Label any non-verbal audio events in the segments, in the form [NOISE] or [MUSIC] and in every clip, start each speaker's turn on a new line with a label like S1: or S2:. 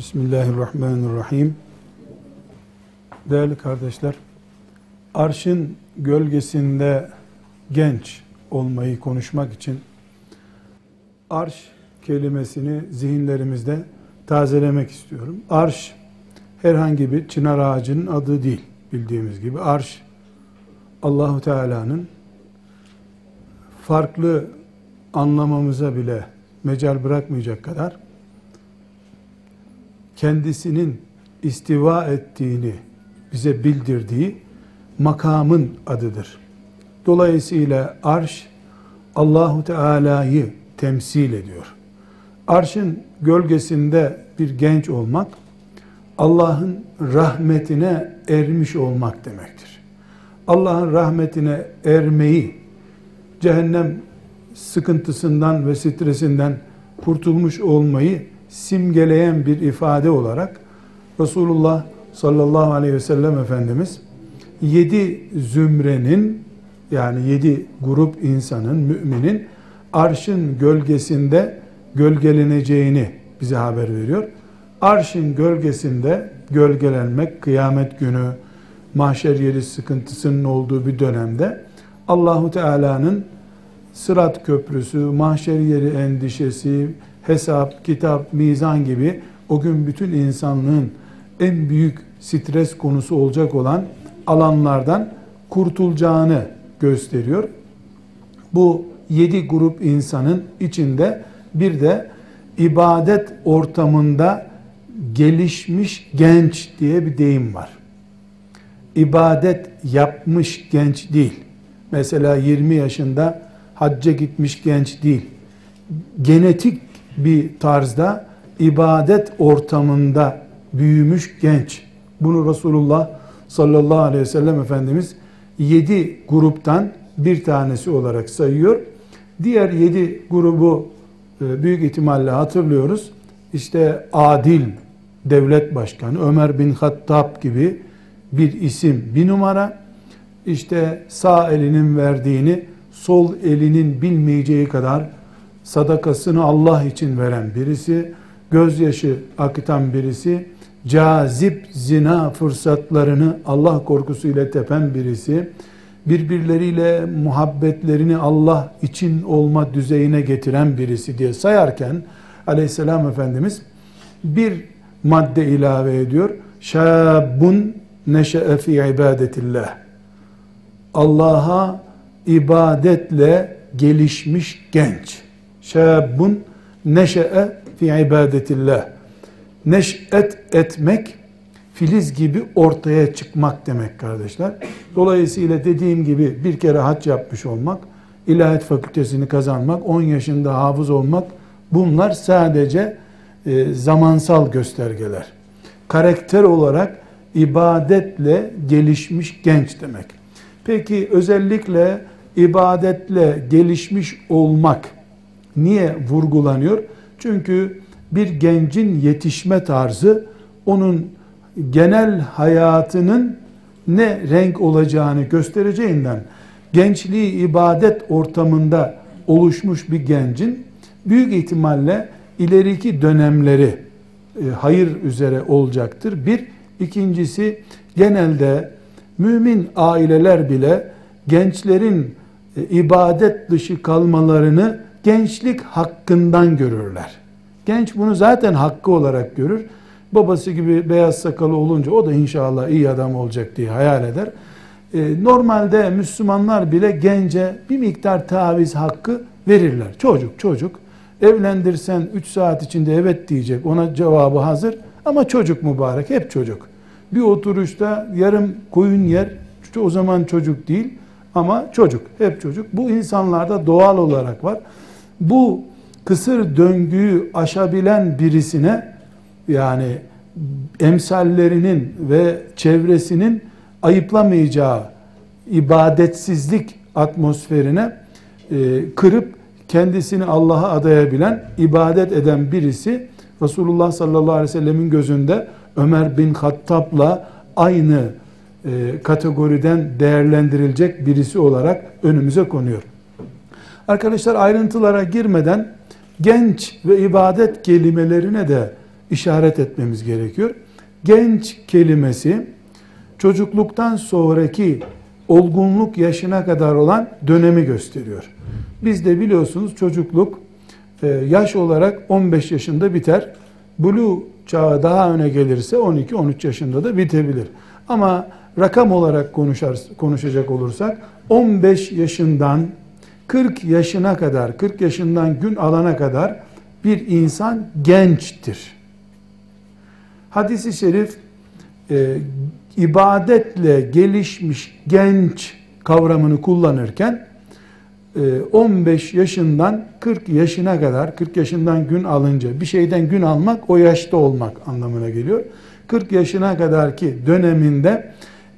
S1: Bismillahirrahmanirrahim. Değerli kardeşler, arşın gölgesinde genç olmayı konuşmak için arş kelimesini zihinlerimizde tazelemek istiyorum. Arş herhangi bir çınar ağacının adı değil bildiğimiz gibi. Arş Allahu Teala'nın farklı anlamamıza bile mecal bırakmayacak kadar kendisinin istiva ettiğini bize bildirdiği makamın adıdır. Dolayısıyla arş Allahu Teala'yı temsil ediyor. Arşın gölgesinde bir genç olmak Allah'ın rahmetine ermiş olmak demektir. Allah'ın rahmetine ermeyi cehennem sıkıntısından ve stresinden kurtulmuş olmayı simgeleyen bir ifade olarak Resulullah sallallahu aleyhi ve sellem Efendimiz yedi zümrenin yani yedi grup insanın, müminin arşın gölgesinde gölgeleneceğini bize haber veriyor. Arşın gölgesinde gölgelenmek kıyamet günü mahşer yeri sıkıntısının olduğu bir dönemde Allahu Teala'nın Sırat Köprüsü, mahşer yeri endişesi, hesap, kitap, mizan gibi o gün bütün insanlığın en büyük stres konusu olacak olan alanlardan kurtulacağını gösteriyor. Bu yedi grup insanın içinde bir de ibadet ortamında gelişmiş genç diye bir deyim var. İbadet yapmış genç değil. Mesela 20 yaşında hacca gitmiş genç değil. Genetik bir tarzda ibadet ortamında büyümüş genç. Bunu Resulullah sallallahu aleyhi ve sellem Efendimiz yedi gruptan bir tanesi olarak sayıyor. Diğer yedi grubu e, büyük ihtimalle hatırlıyoruz. İşte adil devlet başkanı Ömer bin Hattab gibi bir isim bir numara. İşte sağ elinin verdiğini sol elinin bilmeyeceği kadar sadakasını Allah için veren birisi, gözyaşı akıtan birisi, cazip zina fırsatlarını Allah korkusu ile tepen birisi, birbirleriyle muhabbetlerini Allah için olma düzeyine getiren birisi diye sayarken aleyhisselam Efendimiz bir madde ilave ediyor. Şabun neşe'e fi ibadetillah. Allah'a ibadetle gelişmiş genç şabun neşe'e fi ibadetillah. Neş'et etmek, filiz gibi ortaya çıkmak demek kardeşler. Dolayısıyla dediğim gibi bir kere hac yapmış olmak, ilahiyat fakültesini kazanmak, 10 yaşında hafız olmak bunlar sadece e, zamansal göstergeler. Karakter olarak ibadetle gelişmiş genç demek. Peki özellikle ibadetle gelişmiş olmak Niye vurgulanıyor? Çünkü bir gencin yetişme tarzı onun genel hayatının ne renk olacağını göstereceğinden gençliği ibadet ortamında oluşmuş bir gencin büyük ihtimalle ileriki dönemleri e, hayır üzere olacaktır. Bir, ikincisi genelde mümin aileler bile gençlerin e, ibadet dışı kalmalarını gençlik hakkından görürler. Genç bunu zaten hakkı olarak görür. Babası gibi beyaz sakalı olunca o da inşallah iyi adam olacak diye hayal eder. Ee, normalde Müslümanlar bile gence bir miktar taviz hakkı verirler. Çocuk çocuk evlendirsen 3 saat içinde evet diyecek ona cevabı hazır ama çocuk mübarek hep çocuk. Bir oturuşta yarım koyun yer o zaman çocuk değil ama çocuk hep çocuk. Bu insanlarda doğal olarak var bu kısır döngüyü aşabilen birisine yani emsallerinin ve çevresinin ayıplamayacağı ibadetsizlik atmosferine e, kırıp kendisini Allah'a adayabilen, ibadet eden birisi Resulullah sallallahu aleyhi ve sellemin gözünde Ömer bin Hattab'la aynı e, kategoriden değerlendirilecek birisi olarak önümüze konuyor. Arkadaşlar ayrıntılara girmeden genç ve ibadet kelimelerine de işaret etmemiz gerekiyor. Genç kelimesi çocukluktan sonraki olgunluk yaşına kadar olan dönemi gösteriyor. Biz de biliyorsunuz çocukluk e, yaş olarak 15 yaşında biter. Blue çağı daha öne gelirse 12-13 yaşında da bitebilir. Ama rakam olarak konuşar, konuşacak olursak 15 yaşından 40 yaşına kadar, 40 yaşından gün alana kadar bir insan gençtir. Hadis-i şerif e, ibadetle gelişmiş genç kavramını kullanırken 15 e, yaşından 40 yaşına kadar 40 yaşından gün alınca bir şeyden gün almak o yaşta olmak anlamına geliyor. 40 yaşına kadar ki döneminde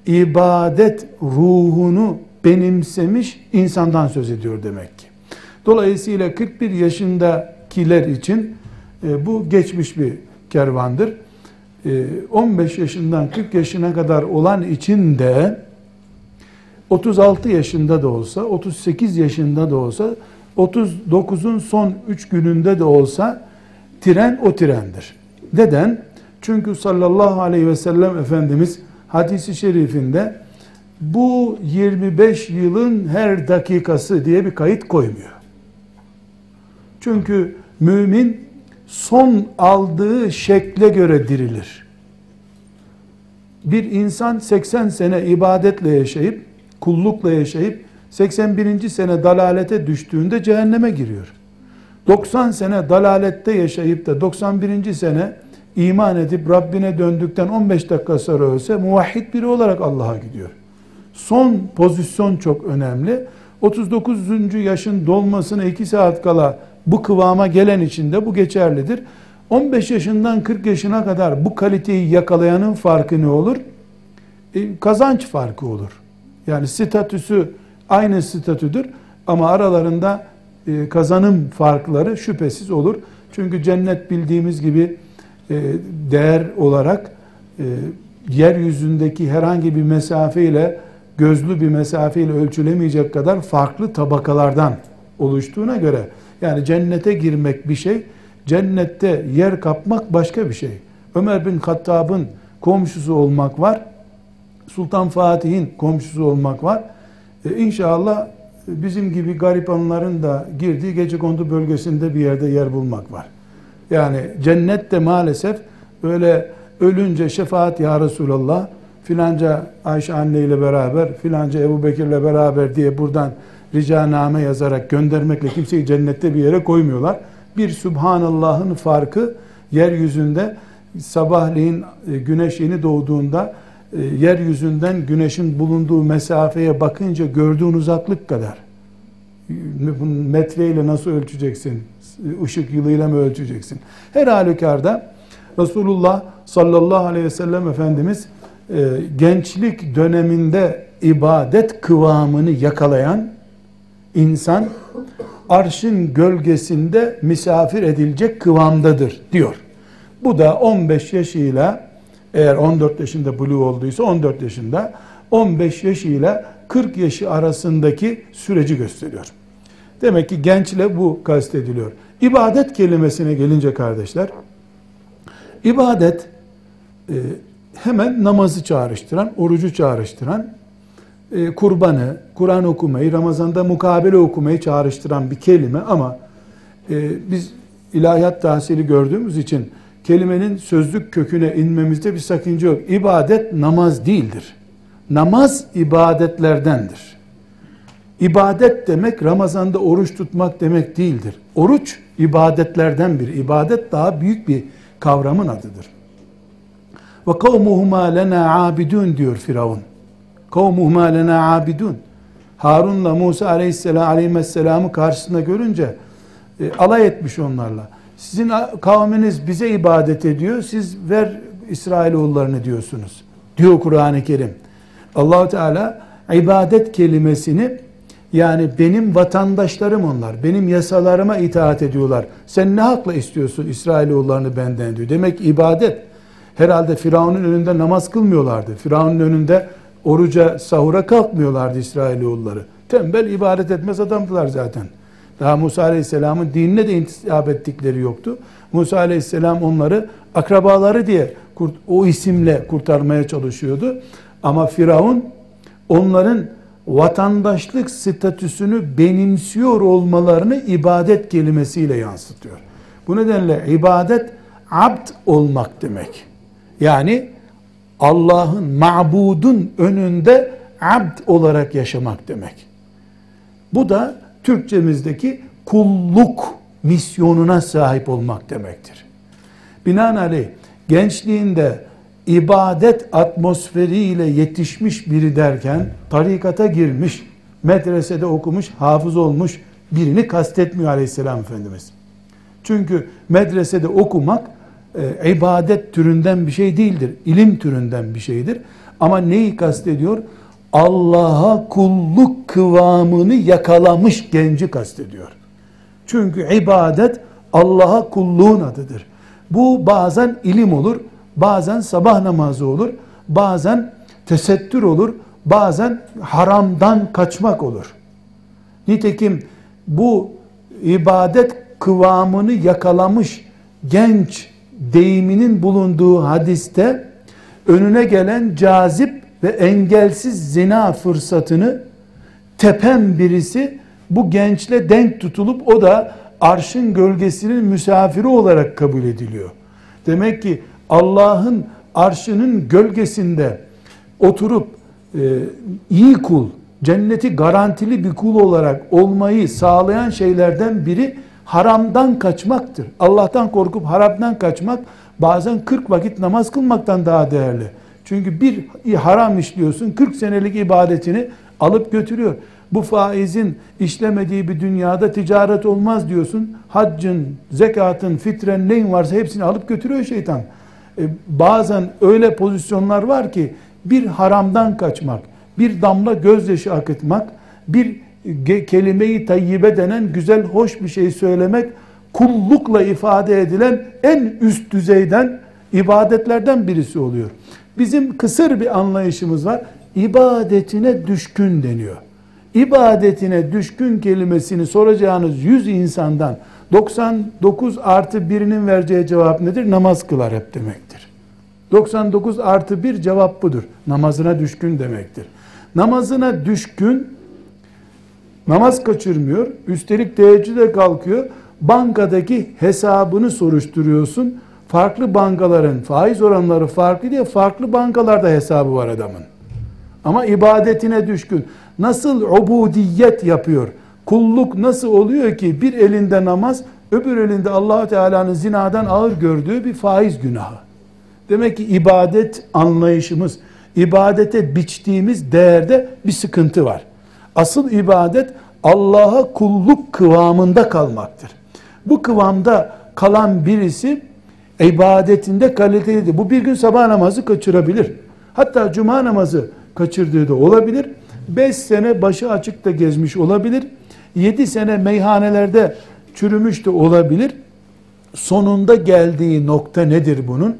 S1: ibadet ruhunu benimsemiş insandan söz ediyor demek ki. Dolayısıyla 41 yaşındakiler için e, bu geçmiş bir kervandır. 15 e, yaşından 40 yaşına kadar olan için de 36 yaşında da olsa, 38 yaşında da olsa, 39'un son 3 gününde de olsa tren o trendir. Neden? Çünkü sallallahu aleyhi ve sellem Efendimiz hadisi şerifinde bu 25 yılın her dakikası diye bir kayıt koymuyor. Çünkü mümin son aldığı şekle göre dirilir. Bir insan 80 sene ibadetle yaşayıp, kullukla yaşayıp 81. sene dalalete düştüğünde cehenneme giriyor. 90 sene dalalette yaşayıp da 91. sene iman edip Rabbine döndükten 15 dakika sonra ölse muvahhid biri olarak Allah'a gidiyor. Son pozisyon çok önemli. 39. yaşın dolmasına 2 saat kala bu kıvama gelen için de bu geçerlidir. 15 yaşından 40 yaşına kadar bu kaliteyi yakalayanın farkı ne olur? E, kazanç farkı olur. Yani statüsü aynı statüdür ama aralarında e, kazanım farkları şüphesiz olur. Çünkü cennet bildiğimiz gibi e, değer olarak e, yeryüzündeki herhangi bir mesafeyle gözlü bir mesafeyle ölçülemeyecek kadar farklı tabakalardan oluştuğuna göre yani cennete girmek bir şey, cennette yer kapmak başka bir şey. Ömer bin Hattab'ın komşusu olmak var. Sultan Fatih'in komşusu olmak var. Ee, inşallah bizim gibi garibanların da girdiği gece kondu bölgesinde bir yerde yer bulmak var. Yani cennette maalesef öyle ölünce şefaat ya Resulallah filanca Ayşe anne ile beraber filanca Ebu Bekir ile beraber diye buradan ricaname yazarak göndermekle kimseyi cennette bir yere koymuyorlar. Bir Subhanallah'ın farkı yeryüzünde sabahleyin e, güneş yeni doğduğunda e, yeryüzünden güneşin bulunduğu mesafeye bakınca gördüğün uzaklık kadar. Metreyle nasıl ölçeceksin? Işık yılıyla mı ölçeceksin? Her halükarda Resulullah sallallahu aleyhi ve sellem Efendimiz e, gençlik döneminde ibadet kıvamını yakalayan insan arşın gölgesinde misafir edilecek kıvamdadır diyor. Bu da 15 yaşıyla eğer 14 yaşında buluğ olduysa 14 yaşında 15 yaşıyla 40 yaşı arasındaki süreci gösteriyor. Demek ki gençle bu kastediliyor. İbadet kelimesine gelince kardeşler, ibadet e, hemen namazı çağrıştıran, orucu çağrıştıran, e, kurbanı, Kur'an okumayı, Ramazan'da mukabele okumayı çağrıştıran bir kelime ama e, biz ilahiyat tahsili gördüğümüz için kelimenin sözlük köküne inmemizde bir sakınca yok. İbadet namaz değildir. Namaz ibadetlerdendir. İbadet demek Ramazan'da oruç tutmak demek değildir. Oruç ibadetlerden bir. İbadet daha büyük bir kavramın adıdır. Ve kavmuhuma lena abidun diyor Firavun. Kavmuhuma lena abidun. Harun'la Musa aleyhisselam aleyhisselamı karşısında görünce e, alay etmiş onlarla. Sizin kavminiz bize ibadet ediyor. Siz ver İsrailoğullarını diyorsunuz. Diyor Kur'an-ı Kerim. Allahu Teala ibadet kelimesini yani benim vatandaşlarım onlar. Benim yasalarıma itaat ediyorlar. Sen ne hakla istiyorsun İsrailoğullarını benden diyor. Demek ibadet. Herhalde Firavun'un önünde namaz kılmıyorlardı. Firavun'un önünde oruca, sahura kalkmıyorlardı İsrailoğulları. Tembel ibadet etmez adamdılar zaten. Daha Musa Aleyhisselam'ın dinine de intisap ettikleri yoktu. Musa aleyhisselam onları akrabaları diye o isimle kurtarmaya çalışıyordu. Ama Firavun onların vatandaşlık statüsünü benimsiyor olmalarını ibadet kelimesiyle yansıtıyor. Bu nedenle ibadet abd olmak demek. Yani Allah'ın, ma'budun önünde abd olarak yaşamak demek. Bu da Türkçemizdeki kulluk misyonuna sahip olmak demektir. Binaenaleyh gençliğinde ibadet atmosferiyle yetişmiş biri derken tarikata girmiş, medresede okumuş, hafız olmuş birini kastetmiyor aleyhisselam Efendimiz. Çünkü medresede okumak e, ibadet türünden bir şey değildir. ilim türünden bir şeydir. Ama neyi kastediyor? Allah'a kulluk kıvamını yakalamış genci kastediyor. Çünkü ibadet Allah'a kulluğun adıdır. Bu bazen ilim olur, bazen sabah namazı olur, bazen tesettür olur, bazen haramdan kaçmak olur. Nitekim bu ibadet kıvamını yakalamış genç deyiminin bulunduğu hadiste önüne gelen cazip ve engelsiz zina fırsatını tepen birisi bu gençle denk tutulup o da arşın gölgesinin misafiri olarak kabul ediliyor. Demek ki Allah'ın arşının gölgesinde oturup e, iyi kul, cenneti garantili bir kul olarak olmayı sağlayan şeylerden biri haramdan kaçmaktır. Allah'tan korkup haramdan kaçmak bazen 40 vakit namaz kılmaktan daha değerli. Çünkü bir haram işliyorsun 40 senelik ibadetini alıp götürüyor. Bu faizin işlemediği bir dünyada ticaret olmaz diyorsun. Haccın, zekatın, fitren neyin varsa hepsini alıp götürüyor şeytan. E, bazen öyle pozisyonlar var ki bir haramdan kaçmak, bir damla gözyaşı akıtmak, bir kelime-i tayyibe denen güzel, hoş bir şey söylemek, kullukla ifade edilen en üst düzeyden ibadetlerden birisi oluyor. Bizim kısır bir anlayışımız var. İbadetine düşkün deniyor. İbadetine düşkün kelimesini soracağınız 100 insandan 99 artı birinin vereceği cevap nedir? Namaz kılar hep demektir. 99 artı bir cevap budur. Namazına düşkün demektir. Namazına düşkün namaz kaçırmıyor. Üstelik teheccüde kalkıyor. Bankadaki hesabını soruşturuyorsun. Farklı bankaların faiz oranları farklı diye farklı bankalarda hesabı var adamın. Ama ibadetine düşkün. Nasıl ubudiyet yapıyor? Kulluk nasıl oluyor ki bir elinde namaz, öbür elinde allah Teala'nın zinadan ağır gördüğü bir faiz günahı. Demek ki ibadet anlayışımız, ibadete biçtiğimiz değerde bir sıkıntı var. Asıl ibadet Allah'a kulluk kıvamında kalmaktır. Bu kıvamda kalan birisi ibadetinde kalitelidir. Bu bir gün sabah namazı kaçırabilir. Hatta cuma namazı kaçırdığı da olabilir. 5 sene başı açıkta gezmiş olabilir. 7 sene meyhanelerde çürümüş de olabilir. Sonunda geldiği nokta nedir bunun?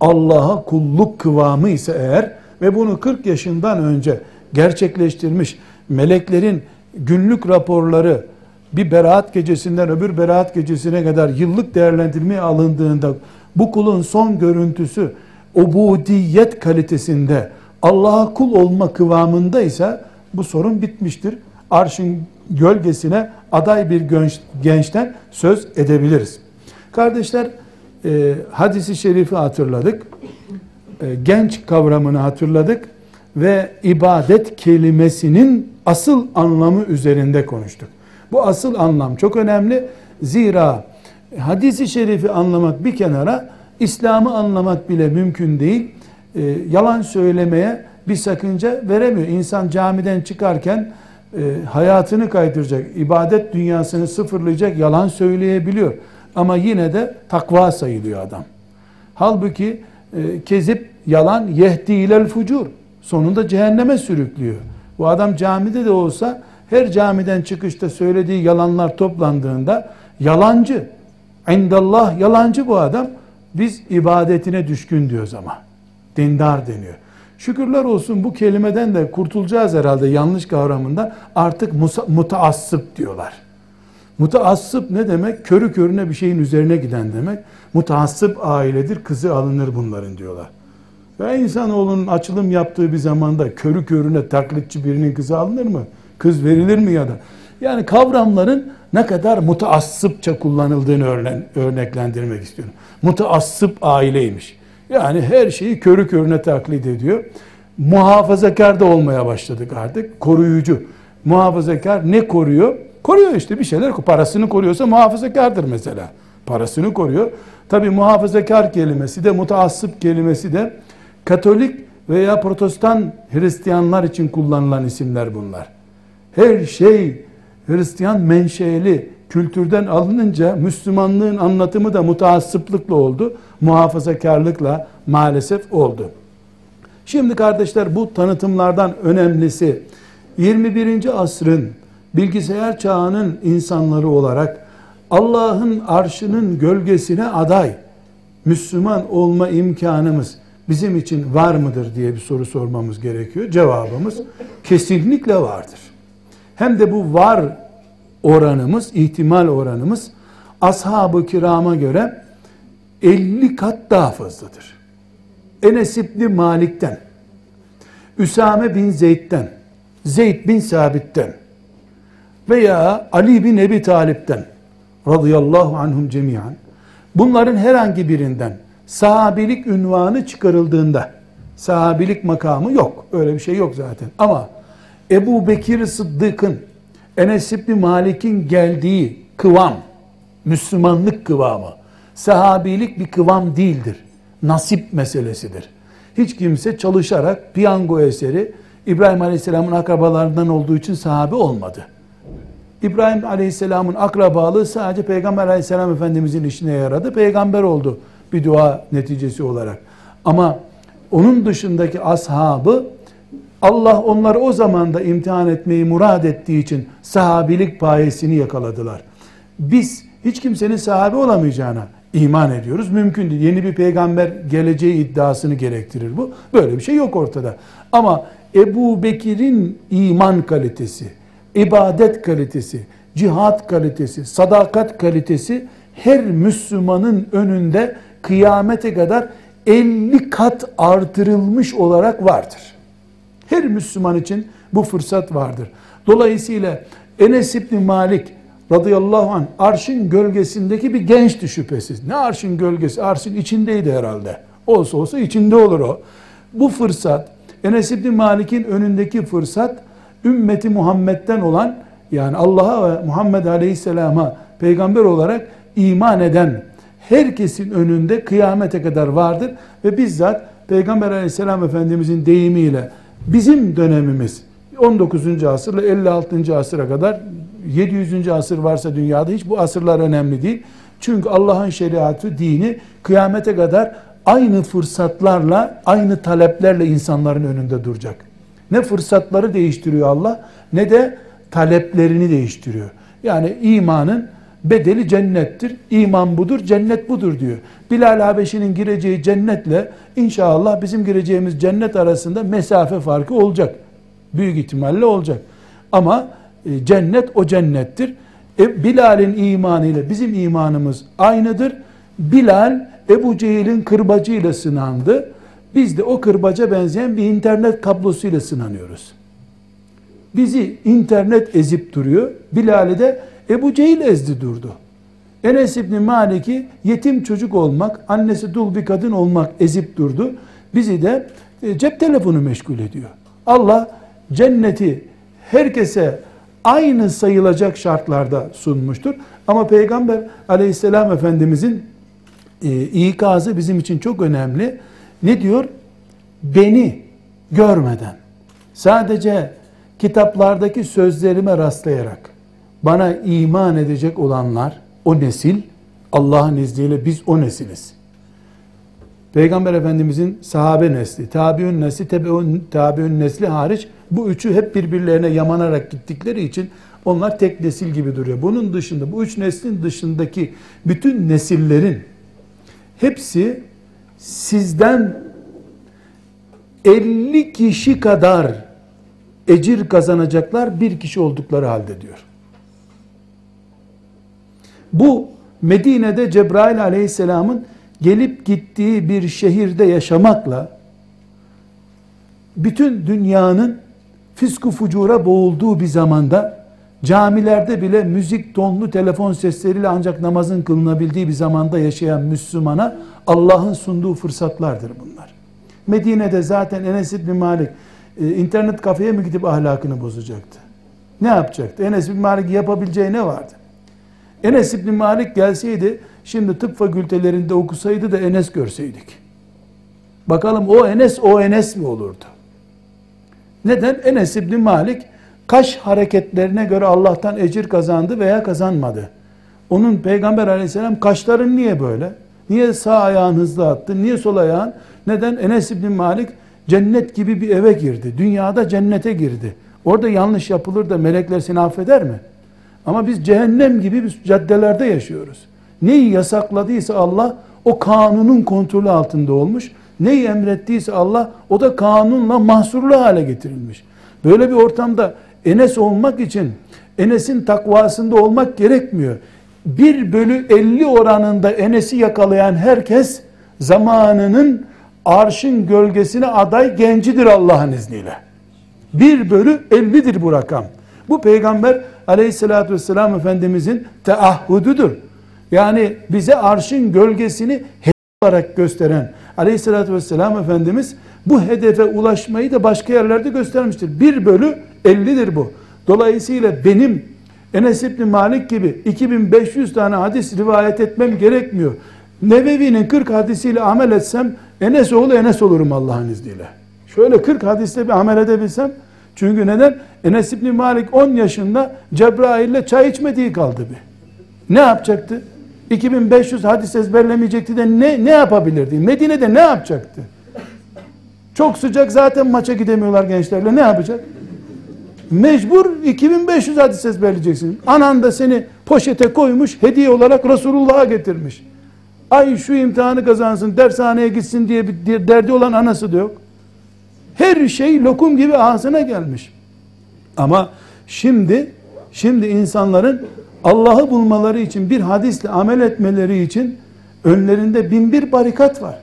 S1: Allah'a kulluk kıvamı ise eğer ve bunu 40 yaşından önce gerçekleştirmiş meleklerin günlük raporları bir beraat gecesinden öbür beraat gecesine kadar yıllık değerlendirmeye alındığında bu kulun son görüntüsü ubudiyet kalitesinde Allah'a kul olma kıvamında ise bu sorun bitmiştir. Arşın gölgesine aday bir gençten söz edebiliriz. Kardeşler e, hadisi şerifi hatırladık. E, genç kavramını hatırladık ve ibadet kelimesinin asıl anlamı üzerinde konuştuk. Bu asıl anlam çok önemli. Zira hadisi şerifi anlamak bir kenara, İslam'ı anlamak bile mümkün değil. E, yalan söylemeye bir sakınca veremiyor. İnsan camiden çıkarken e, hayatını kaydıracak, ibadet dünyasını sıfırlayacak yalan söyleyebiliyor. Ama yine de takva sayılıyor adam. Halbuki e, kezip yalan yehdi ilel fucur. Sonunda cehenneme sürüklüyor. Bu adam camide de olsa her camiden çıkışta söylediği yalanlar toplandığında yalancı. İndallah yalancı bu adam. Biz ibadetine düşkün diyoruz ama. Dindar deniyor. Şükürler olsun bu kelimeden de kurtulacağız herhalde yanlış kavramında. Artık mutaassıp diyorlar. Mutaassıp ne demek? Körü körüne bir şeyin üzerine giden demek. Mutaassıp ailedir, kızı alınır bunların diyorlar. Ve insanoğlunun açılım yaptığı bir zamanda körü körüne taklitçi birinin kızı alınır mı? Kız verilir mi ya da? Yani kavramların ne kadar mutaassıpça kullanıldığını örneklendirmek istiyorum. Mutaassıp aileymiş. Yani her şeyi körü körüne taklit ediyor. Muhafazakar da olmaya başladık artık. Koruyucu. Muhafazakar ne koruyor? Koruyor işte bir şeyler. Parasını koruyorsa muhafazakardır mesela. Parasını koruyor. Tabi muhafazakar kelimesi de mutaassıp kelimesi de Katolik veya Protestan Hristiyanlar için kullanılan isimler bunlar. Her şey Hristiyan menşeli kültürden alınınca Müslümanlığın anlatımı da mutaassıplıkla oldu. Muhafazakarlıkla maalesef oldu. Şimdi kardeşler bu tanıtımlardan önemlisi 21. asrın bilgisayar çağının insanları olarak Allah'ın arşının gölgesine aday Müslüman olma imkanımız bizim için var mıdır diye bir soru sormamız gerekiyor. Cevabımız kesinlikle vardır. Hem de bu var oranımız, ihtimal oranımız ashab-ı kirama göre 50 kat daha fazladır. Enes İbni Malik'ten, Üsame bin Zeyd'den, Zeyd bin Sabit'ten veya Ali bin Ebi Talip'ten radıyallahu anhum cemiyan bunların herhangi birinden sahabilik ünvanı çıkarıldığında sahabilik makamı yok. Öyle bir şey yok zaten. Ama Ebu Bekir Sıddık'ın Enes İbni Malik'in geldiği kıvam, Müslümanlık kıvamı, sahabilik bir kıvam değildir. Nasip meselesidir. Hiç kimse çalışarak piyango eseri İbrahim Aleyhisselam'ın akrabalarından olduğu için sahabe olmadı. İbrahim Aleyhisselam'ın akrabalığı sadece Peygamber Aleyhisselam Efendimizin işine yaradı. Peygamber oldu bir dua neticesi olarak. Ama onun dışındaki ashabı Allah onları o zaman da imtihan etmeyi murad ettiği için sahabilik payesini yakaladılar. Biz hiç kimsenin sahabe olamayacağına iman ediyoruz. Mümkün değil. Yeni bir peygamber geleceği iddiasını gerektirir bu. Böyle bir şey yok ortada. Ama Ebu Bekir'in iman kalitesi, ibadet kalitesi, cihat kalitesi, sadakat kalitesi her Müslümanın önünde kıyamete kadar 50 kat artırılmış olarak vardır. Her Müslüman için bu fırsat vardır. Dolayısıyla Enes İbni Malik radıyallahu anh arşın gölgesindeki bir gençti şüphesiz. Ne arşın gölgesi? Arşın içindeydi herhalde. Olsa olsa içinde olur o. Bu fırsat Enes İbni Malik'in önündeki fırsat ümmeti Muhammed'den olan yani Allah'a ve Muhammed Aleyhisselam'a peygamber olarak iman eden herkesin önünde kıyamete kadar vardır ve bizzat Peygamber Aleyhisselam Efendimizin deyimiyle bizim dönemimiz 19. asırla 56. asıra kadar 700. asır varsa dünyada hiç bu asırlar önemli değil. Çünkü Allah'ın şeriatı, dini kıyamete kadar aynı fırsatlarla, aynı taleplerle insanların önünde duracak. Ne fırsatları değiştiriyor Allah ne de taleplerini değiştiriyor. Yani imanın bedeli cennettir. İman budur, cennet budur diyor. Bilal Habeşi'nin gireceği cennetle inşallah bizim gireceğimiz cennet arasında mesafe farkı olacak. Büyük ihtimalle olacak. Ama e, cennet o cennettir. E, Bilal'in imanı ile bizim imanımız aynıdır. Bilal Ebu Cehil'in kırbacıyla sınandı. Biz de o kırbaca benzeyen bir internet kablosuyla sınanıyoruz. Bizi internet ezip duruyor. Bilal'i de Ebu Cehil ezdi durdu. Enes İbni Malik'i yetim çocuk olmak, annesi dul bir kadın olmak ezip durdu. Bizi de e, cep telefonu meşgul ediyor. Allah cenneti herkese aynı sayılacak şartlarda sunmuştur. Ama Peygamber aleyhisselam efendimizin e, ikazı bizim için çok önemli. Ne diyor? Beni görmeden sadece kitaplardaki sözlerime rastlayarak bana iman edecek olanlar o nesil Allah'ın izniyle biz o nesiliz. Peygamber Efendimizin sahabe nesli, tabiün nesli, tebeün, tabiün nesli hariç bu üçü hep birbirlerine yamanarak gittikleri için onlar tek nesil gibi duruyor. Bunun dışında bu üç neslin dışındaki bütün nesillerin hepsi sizden 50 kişi kadar ecir kazanacaklar bir kişi oldukları halde diyor. Bu Medine'de Cebrail aleyhisselamın gelip gittiği bir şehirde yaşamakla bütün dünyanın fisku fucura boğulduğu bir zamanda camilerde bile müzik tonlu telefon sesleriyle ancak namazın kılınabildiği bir zamanda yaşayan Müslümana Allah'ın sunduğu fırsatlardır bunlar. Medine'de zaten Enes İbni Malik e, internet kafeye mi gidip ahlakını bozacaktı? Ne yapacaktı? Enes İbni Malik yapabileceği ne vardı? Enes İbni Malik gelseydi şimdi tıp fakültelerinde okusaydı da Enes görseydik. Bakalım o Enes o Enes mi olurdu? Neden? Enes İbni Malik kaş hareketlerine göre Allah'tan ecir kazandı veya kazanmadı. Onun Peygamber aleyhisselam kaşların niye böyle? Niye sağ ayağın hızlı attı? Niye sol ayağın? Neden? Enes İbni Malik cennet gibi bir eve girdi. Dünyada cennete girdi. Orada yanlış yapılır da melekler seni affeder mi? Ama biz cehennem gibi bir caddelerde yaşıyoruz. Neyi yasakladıysa Allah o kanunun kontrolü altında olmuş. Neyi emrettiyse Allah o da kanunla mahsurlu hale getirilmiş. Böyle bir ortamda Enes olmak için Enes'in takvasında olmak gerekmiyor. 1 bölü 50 oranında Enes'i yakalayan herkes zamanının arşın gölgesine aday gencidir Allah'ın izniyle. 1 bölü 50'dir bu rakam. Bu peygamber aleyhissalatü vesselam Efendimizin teahhududur. Yani bize arşın gölgesini hedef olarak gösteren aleyhissalatü vesselam Efendimiz bu hedefe ulaşmayı da başka yerlerde göstermiştir. 1 bölü 50'dir bu. Dolayısıyla benim Enes İbni Malik gibi 2500 tane hadis rivayet etmem gerekmiyor. Nevevi'nin 40 hadisiyle amel etsem Enes oğlu Enes olurum Allah'ın izniyle. Şöyle 40 hadiste bir amel edebilsem çünkü neden? Enes İbni Malik 10 yaşında Cebrail'le çay içmediği kaldı bir. Ne yapacaktı? 2500 hadis ezberlemeyecekti de ne, ne yapabilirdi? Medine'de ne yapacaktı? Çok sıcak zaten maça gidemiyorlar gençlerle. Ne yapacak? Mecbur 2500 hadis ezberleyeceksin. Anan da seni poşete koymuş, hediye olarak Resulullah'a getirmiş. Ay şu imtihanı kazansın, dershaneye gitsin diye bir derdi olan anası da yok. Her şey lokum gibi ağzına gelmiş. Ama şimdi şimdi insanların Allah'ı bulmaları için bir hadisle amel etmeleri için önlerinde bin bir barikat var.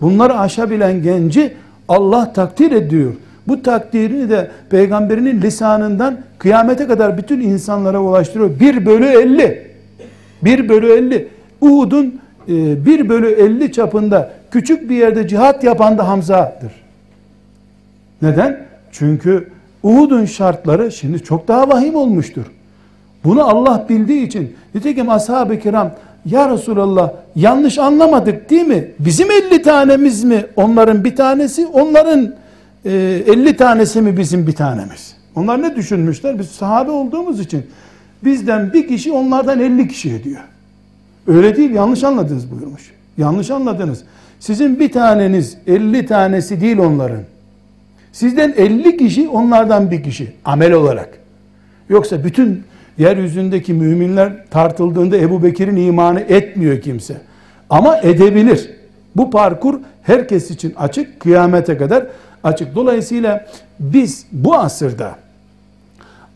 S1: Bunları aşabilen genci Allah takdir ediyor. Bu takdirini de peygamberinin lisanından kıyamete kadar bütün insanlara ulaştırıyor. 1 bölü 50. 1 bölü 50. Uhud'un 1 e, bölü 50 çapında küçük bir yerde cihat yapan da Hamza'dır. Neden? Çünkü Uhud'un şartları şimdi çok daha vahim olmuştur. Bunu Allah bildiği için nitekim ashab-ı kiram ya Resulallah yanlış anlamadık değil mi? Bizim 50 tanemiz mi onların bir tanesi? Onların e, 50 tanesi mi bizim bir tanemiz? Onlar ne düşünmüşler? Biz sahabe olduğumuz için bizden bir kişi onlardan 50 kişi ediyor. Öyle değil yanlış anladınız buyurmuş. Yanlış anladınız. Sizin bir taneniz 50 tanesi değil onların. Sizden 50 kişi onlardan bir kişi amel olarak. Yoksa bütün yeryüzündeki müminler tartıldığında Ebu Bekir'in imanı etmiyor kimse. Ama edebilir. Bu parkur herkes için açık, kıyamete kadar açık. Dolayısıyla biz bu asırda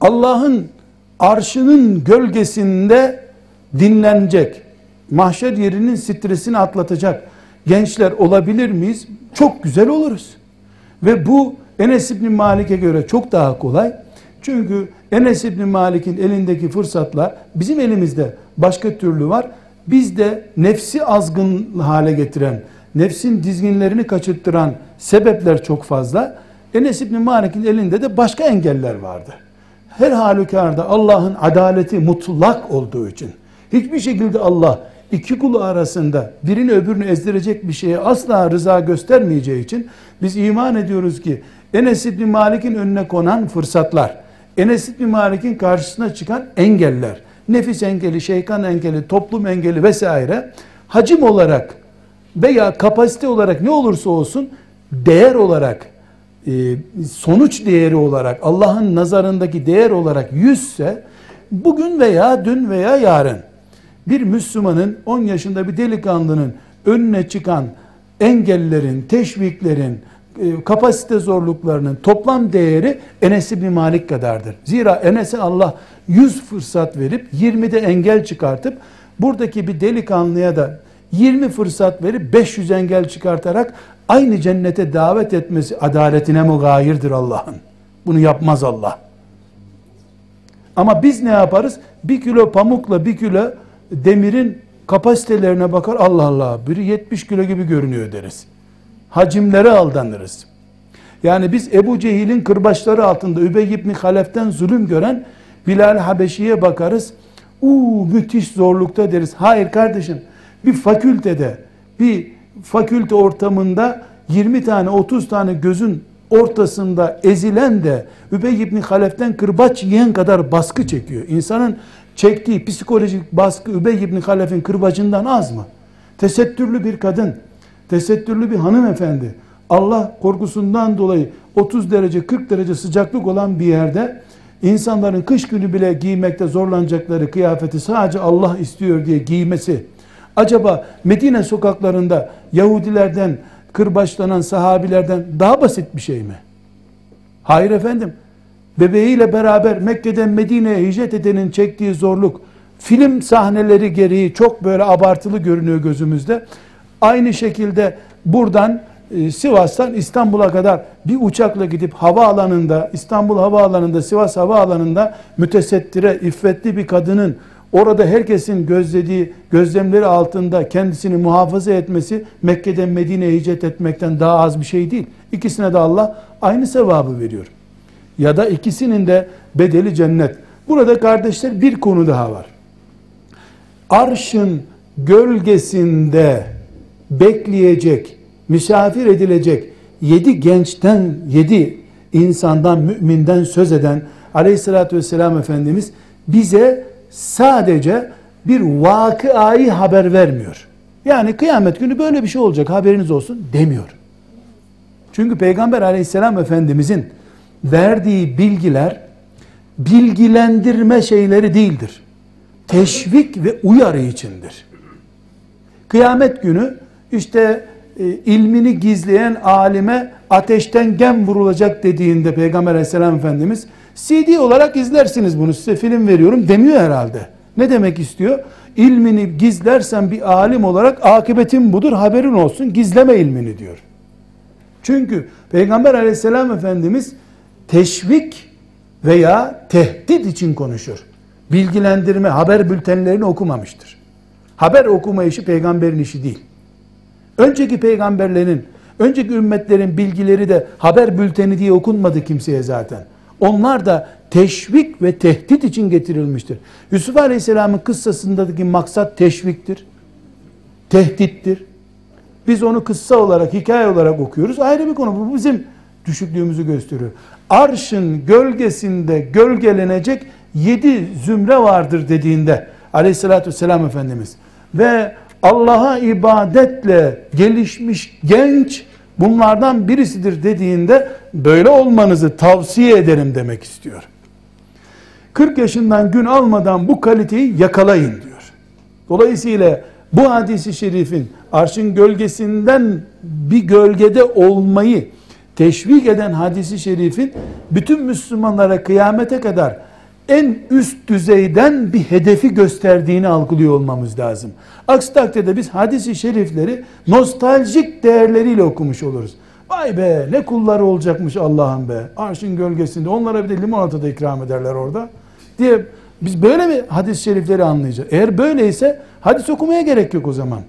S1: Allah'ın arşının gölgesinde dinlenecek, mahşer yerinin stresini atlatacak gençler olabilir miyiz? Çok güzel oluruz. Ve bu Enes İbni Malik'e göre çok daha kolay. Çünkü Enes İbni Malik'in elindeki fırsatlar bizim elimizde başka türlü var. Bizde nefsi azgın hale getiren, nefsin dizginlerini kaçırttıran sebepler çok fazla. Enes İbni Malik'in elinde de başka engeller vardı. Her halükarda Allah'ın adaleti mutlak olduğu için hiçbir şekilde Allah iki kulu arasında birini öbürünü ezdirecek bir şeye asla rıza göstermeyeceği için biz iman ediyoruz ki Enes İbni Malik'in önüne konan fırsatlar, Enes İbni Malik'in karşısına çıkan engeller, nefis engeli, şeytan engeli, toplum engeli vesaire hacim olarak veya kapasite olarak ne olursa olsun değer olarak e, sonuç değeri olarak Allah'ın nazarındaki değer olarak yüzse bugün veya dün veya yarın bir Müslümanın 10 yaşında bir delikanlının önüne çıkan engellerin, teşviklerin, kapasite zorluklarının toplam değeri Enes İbni Malik kadardır. Zira Enes'e Allah 100 fırsat verip 20'de engel çıkartıp buradaki bir delikanlıya da 20 fırsat verip 500 engel çıkartarak aynı cennete davet etmesi adaletine mugayirdir Allah'ın. Bunu yapmaz Allah. Ama biz ne yaparız? Bir kilo pamukla bir kilo demirin kapasitelerine bakar Allah Allah biri 70 kilo gibi görünüyor deriz. Hacimlere aldanırız. Yani biz Ebu Cehil'in kırbaçları altında Übey ibn Halef'ten zulüm gören Bilal Habeşi'ye bakarız. Uuu müthiş zorlukta deriz. Hayır kardeşim bir fakültede bir fakülte ortamında 20 tane 30 tane gözün ortasında ezilen de Übey ibn Halef'ten kırbaç yiyen kadar baskı çekiyor. İnsanın çektiği psikolojik baskı Übey ibn Halef'in kırbacından az mı? Tesettürlü bir kadın, tesettürlü bir hanımefendi, Allah korkusundan dolayı 30 derece 40 derece sıcaklık olan bir yerde insanların kış günü bile giymekte zorlanacakları kıyafeti sadece Allah istiyor diye giymesi acaba Medine sokaklarında Yahudilerden kırbaçlanan sahabilerden daha basit bir şey mi? Hayır efendim. Bebeğiyle beraber Mekke'den Medine'ye hicret edenin çektiği zorluk film sahneleri gereği çok böyle abartılı görünüyor gözümüzde. Aynı şekilde buradan e, Sivas'tan İstanbul'a kadar bir uçakla gidip havaalanında İstanbul havaalanında Sivas havaalanında mütesettire iffetli bir kadının orada herkesin gözlediği gözlemleri altında kendisini muhafaza etmesi Mekke'den Medine'ye hicret etmekten daha az bir şey değil. İkisine de Allah aynı sevabı veriyor. Ya da ikisinin de bedeli cennet. Burada kardeşler bir konu daha var. Arşın gölgesinde bekleyecek, misafir edilecek yedi gençten, yedi insandan, müminden söz eden aleyhissalatü vesselam Efendimiz bize sadece bir vakıayı haber vermiyor. Yani kıyamet günü böyle bir şey olacak haberiniz olsun demiyor. Çünkü Peygamber aleyhisselam efendimizin verdiği bilgiler bilgilendirme şeyleri değildir. Teşvik ve uyarı içindir. Kıyamet günü işte e, ilmini gizleyen alime ateşten gem vurulacak dediğinde Peygamber aleyhisselam efendimiz CD olarak izlersiniz bunu size film veriyorum demiyor herhalde. Ne demek istiyor? İlmini gizlersen bir alim olarak akıbetin budur haberin olsun gizleme ilmini diyor. Çünkü Peygamber aleyhisselam efendimiz teşvik veya tehdit için konuşur. Bilgilendirme, haber bültenlerini okumamıştır. Haber okuma işi peygamberin işi değil. Önceki peygamberlerin, önceki ümmetlerin bilgileri de haber bülteni diye okunmadı kimseye zaten. Onlar da teşvik ve tehdit için getirilmiştir. Yusuf Aleyhisselam'ın kıssasındaki maksat teşviktir, tehdittir. Biz onu kıssa olarak, hikaye olarak okuyoruz. Ayrı bir konu. Bu bizim düşüklüğümüzü gösteriyor. Arşın gölgesinde gölgelenecek yedi zümre vardır dediğinde aleyhissalatü vesselam Efendimiz ve Allah'a ibadetle gelişmiş genç bunlardan birisidir dediğinde böyle olmanızı tavsiye ederim demek istiyor. 40 yaşından gün almadan bu kaliteyi yakalayın diyor. Dolayısıyla bu hadisi şerifin arşın gölgesinden bir gölgede olmayı teşvik eden hadisi şerifin bütün Müslümanlara kıyamete kadar en üst düzeyden bir hedefi gösterdiğini algılıyor olmamız lazım. Aksi takdirde biz hadisi şerifleri nostaljik değerleriyle okumuş oluruz. Vay be ne kulları olacakmış Allah'ın be. Arşın gölgesinde onlara bir de limonata da ikram ederler orada. Diye biz böyle mi hadis-i şerifleri anlayacağız? Eğer böyleyse hadis okumaya gerek yok o zaman.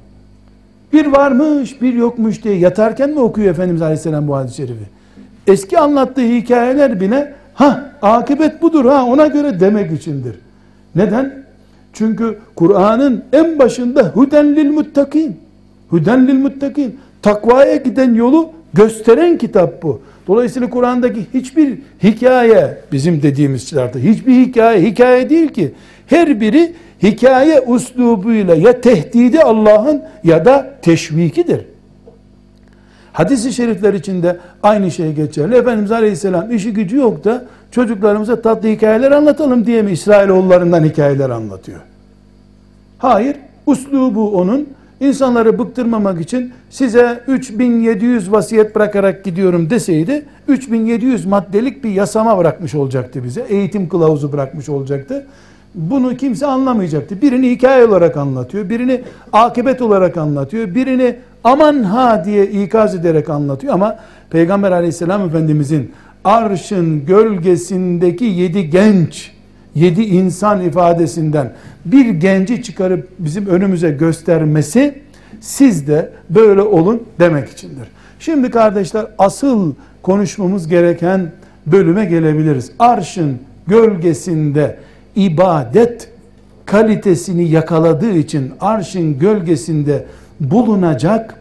S1: Bir varmış bir yokmuş diye yatarken mi okuyor Efendimiz Aleyhisselam bu hadis-i şerifi? Eski anlattığı hikayeler bile ha akıbet budur ha ona göre demek içindir. Neden? Çünkü Kur'an'ın en başında huden lil muttakin. Huden lil muttakin. Takvaya giden yolu gösteren kitap bu. Dolayısıyla Kur'an'daki hiçbir hikaye bizim dediğimiz şeylerde hiçbir hikaye hikaye değil ki. Her biri hikaye uslubuyla ya tehdidi Allah'ın ya da teşvikidir. Hadis-i şerifler içinde aynı şey geçerli. Efendimiz Aleyhisselam işi gücü yok da çocuklarımıza tatlı hikayeler anlatalım diye mi İsrailoğullarından hikayeler anlatıyor? Hayır, uslubu onun insanları bıktırmamak için size 3700 vasiyet bırakarak gidiyorum deseydi 3700 maddelik bir yasama bırakmış olacaktı bize. Eğitim kılavuzu bırakmış olacaktı. Bunu kimse anlamayacaktı. Birini hikaye olarak anlatıyor, birini akıbet olarak anlatıyor, birini aman ha diye ikaz ederek anlatıyor ama Peygamber aleyhisselam efendimizin arşın gölgesindeki yedi genç, yedi insan ifadesinden bir genci çıkarıp bizim önümüze göstermesi siz de böyle olun demek içindir. Şimdi kardeşler asıl konuşmamız gereken bölüme gelebiliriz. Arşın gölgesinde ibadet kalitesini yakaladığı için arşın gölgesinde bulunacak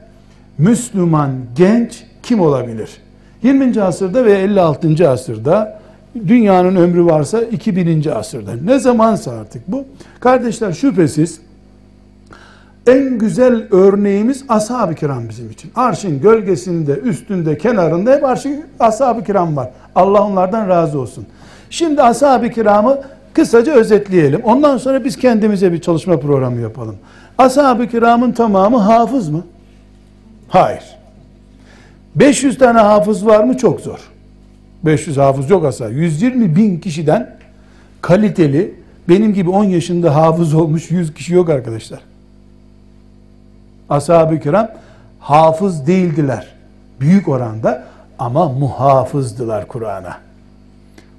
S1: Müslüman genç kim olabilir? 20. asırda ve 56. asırda dünyanın ömrü varsa 2000. asırda ne zamansa artık bu. Kardeşler şüphesiz en güzel örneğimiz ashab-ı kiram bizim için. Arşın gölgesinde, üstünde, kenarında hep arşın ashab-ı kiram var. Allah onlardan razı olsun. Şimdi ashab-ı kiramı kısaca özetleyelim. Ondan sonra biz kendimize bir çalışma programı yapalım. Ashab-ı kiramın tamamı hafız mı? Hayır. 500 tane hafız var mı? Çok zor. 500 hafız yok asla. 120 bin kişiden kaliteli, benim gibi 10 yaşında hafız olmuş 100 kişi yok arkadaşlar. Ashab-ı kiram hafız değildiler. Büyük oranda ama muhafızdılar Kur'an'a.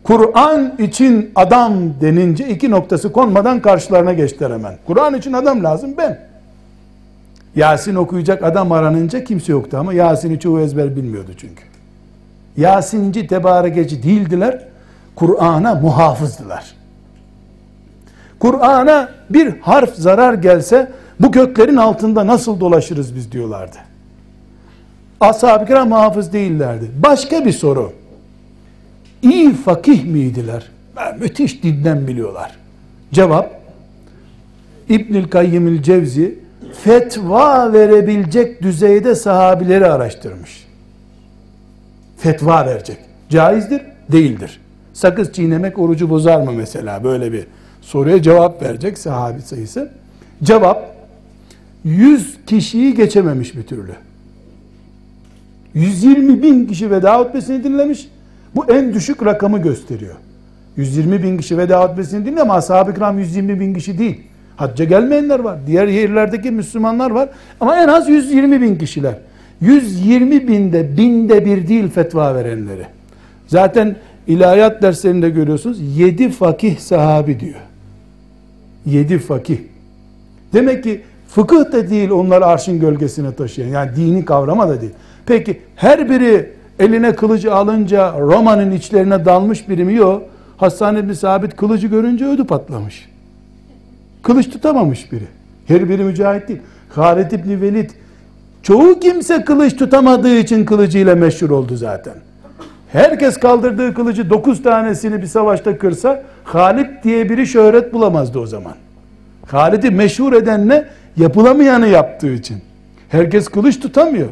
S1: Kur'an için adam denince iki noktası konmadan karşılarına geçtiler hemen. Kur'an için adam lazım ben. Yasin okuyacak adam aranınca kimse yoktu ama Yasin'i çoğu ezber bilmiyordu çünkü. Yasinci, tebarekeci değildiler. Kur'an'a muhafızdılar. Kur'an'a bir harf zarar gelse bu göklerin altında nasıl dolaşırız biz diyorlardı. Ashab-ı kiram hafız değillerdi. Başka bir soru. İyi fakih miydiler? Müthiş dinden biliyorlar. Cevap İbnül Kayyimül Cevzi fetva verebilecek düzeyde sahabileri araştırmış. Fetva verecek. Caizdir, değildir. Sakız çiğnemek orucu bozar mı mesela? Böyle bir soruya cevap verecek sahabi sayısı. Cevap 100 kişiyi geçememiş bir türlü. 120 bin kişi veda hutbesini dinlemiş. Bu en düşük rakamı gösteriyor. 120 bin kişi veda hutbesini dinliyor ama ashab-ı kiram 120 bin kişi değil. Hacca gelmeyenler var. Diğer yerlerdeki Müslümanlar var. Ama en az 120 bin kişiler. 120 binde binde bir değil fetva verenleri. Zaten ilahiyat derslerinde görüyorsunuz. 7 fakih sahabi diyor. 7 fakih. Demek ki fıkıh da değil onlar arşın gölgesine taşıyan. Yani dini kavrama da değil. Peki her biri eline kılıcı alınca Roma'nın içlerine dalmış biri mi? Yok. Hassan ibn Sabit kılıcı görünce ödü patlamış. Kılıç tutamamış biri. Her biri mücahit değil. Halid ibn Velid çoğu kimse kılıç tutamadığı için kılıcıyla meşhur oldu zaten. Herkes kaldırdığı kılıcı dokuz tanesini bir savaşta kırsa Halid diye biri şöhret bulamazdı o zaman. Halid'i meşhur eden ne? Yapılamayanı yaptığı için. Herkes kılıç tutamıyor.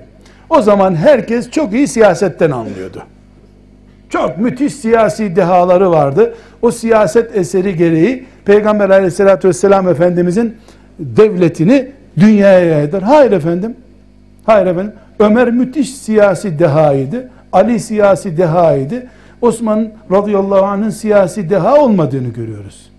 S1: O zaman herkes çok iyi siyasetten anlıyordu. Çok müthiş siyasi dehaları vardı. O siyaset eseri gereği Peygamber aleyhissalatü vesselam Efendimizin devletini dünyaya yaydılar. Hayır efendim. Hayır efendim. Ömer müthiş siyasi dehaydı. Ali siyasi dehaydı. Osman radıyallahu anh'ın siyasi deha olmadığını görüyoruz.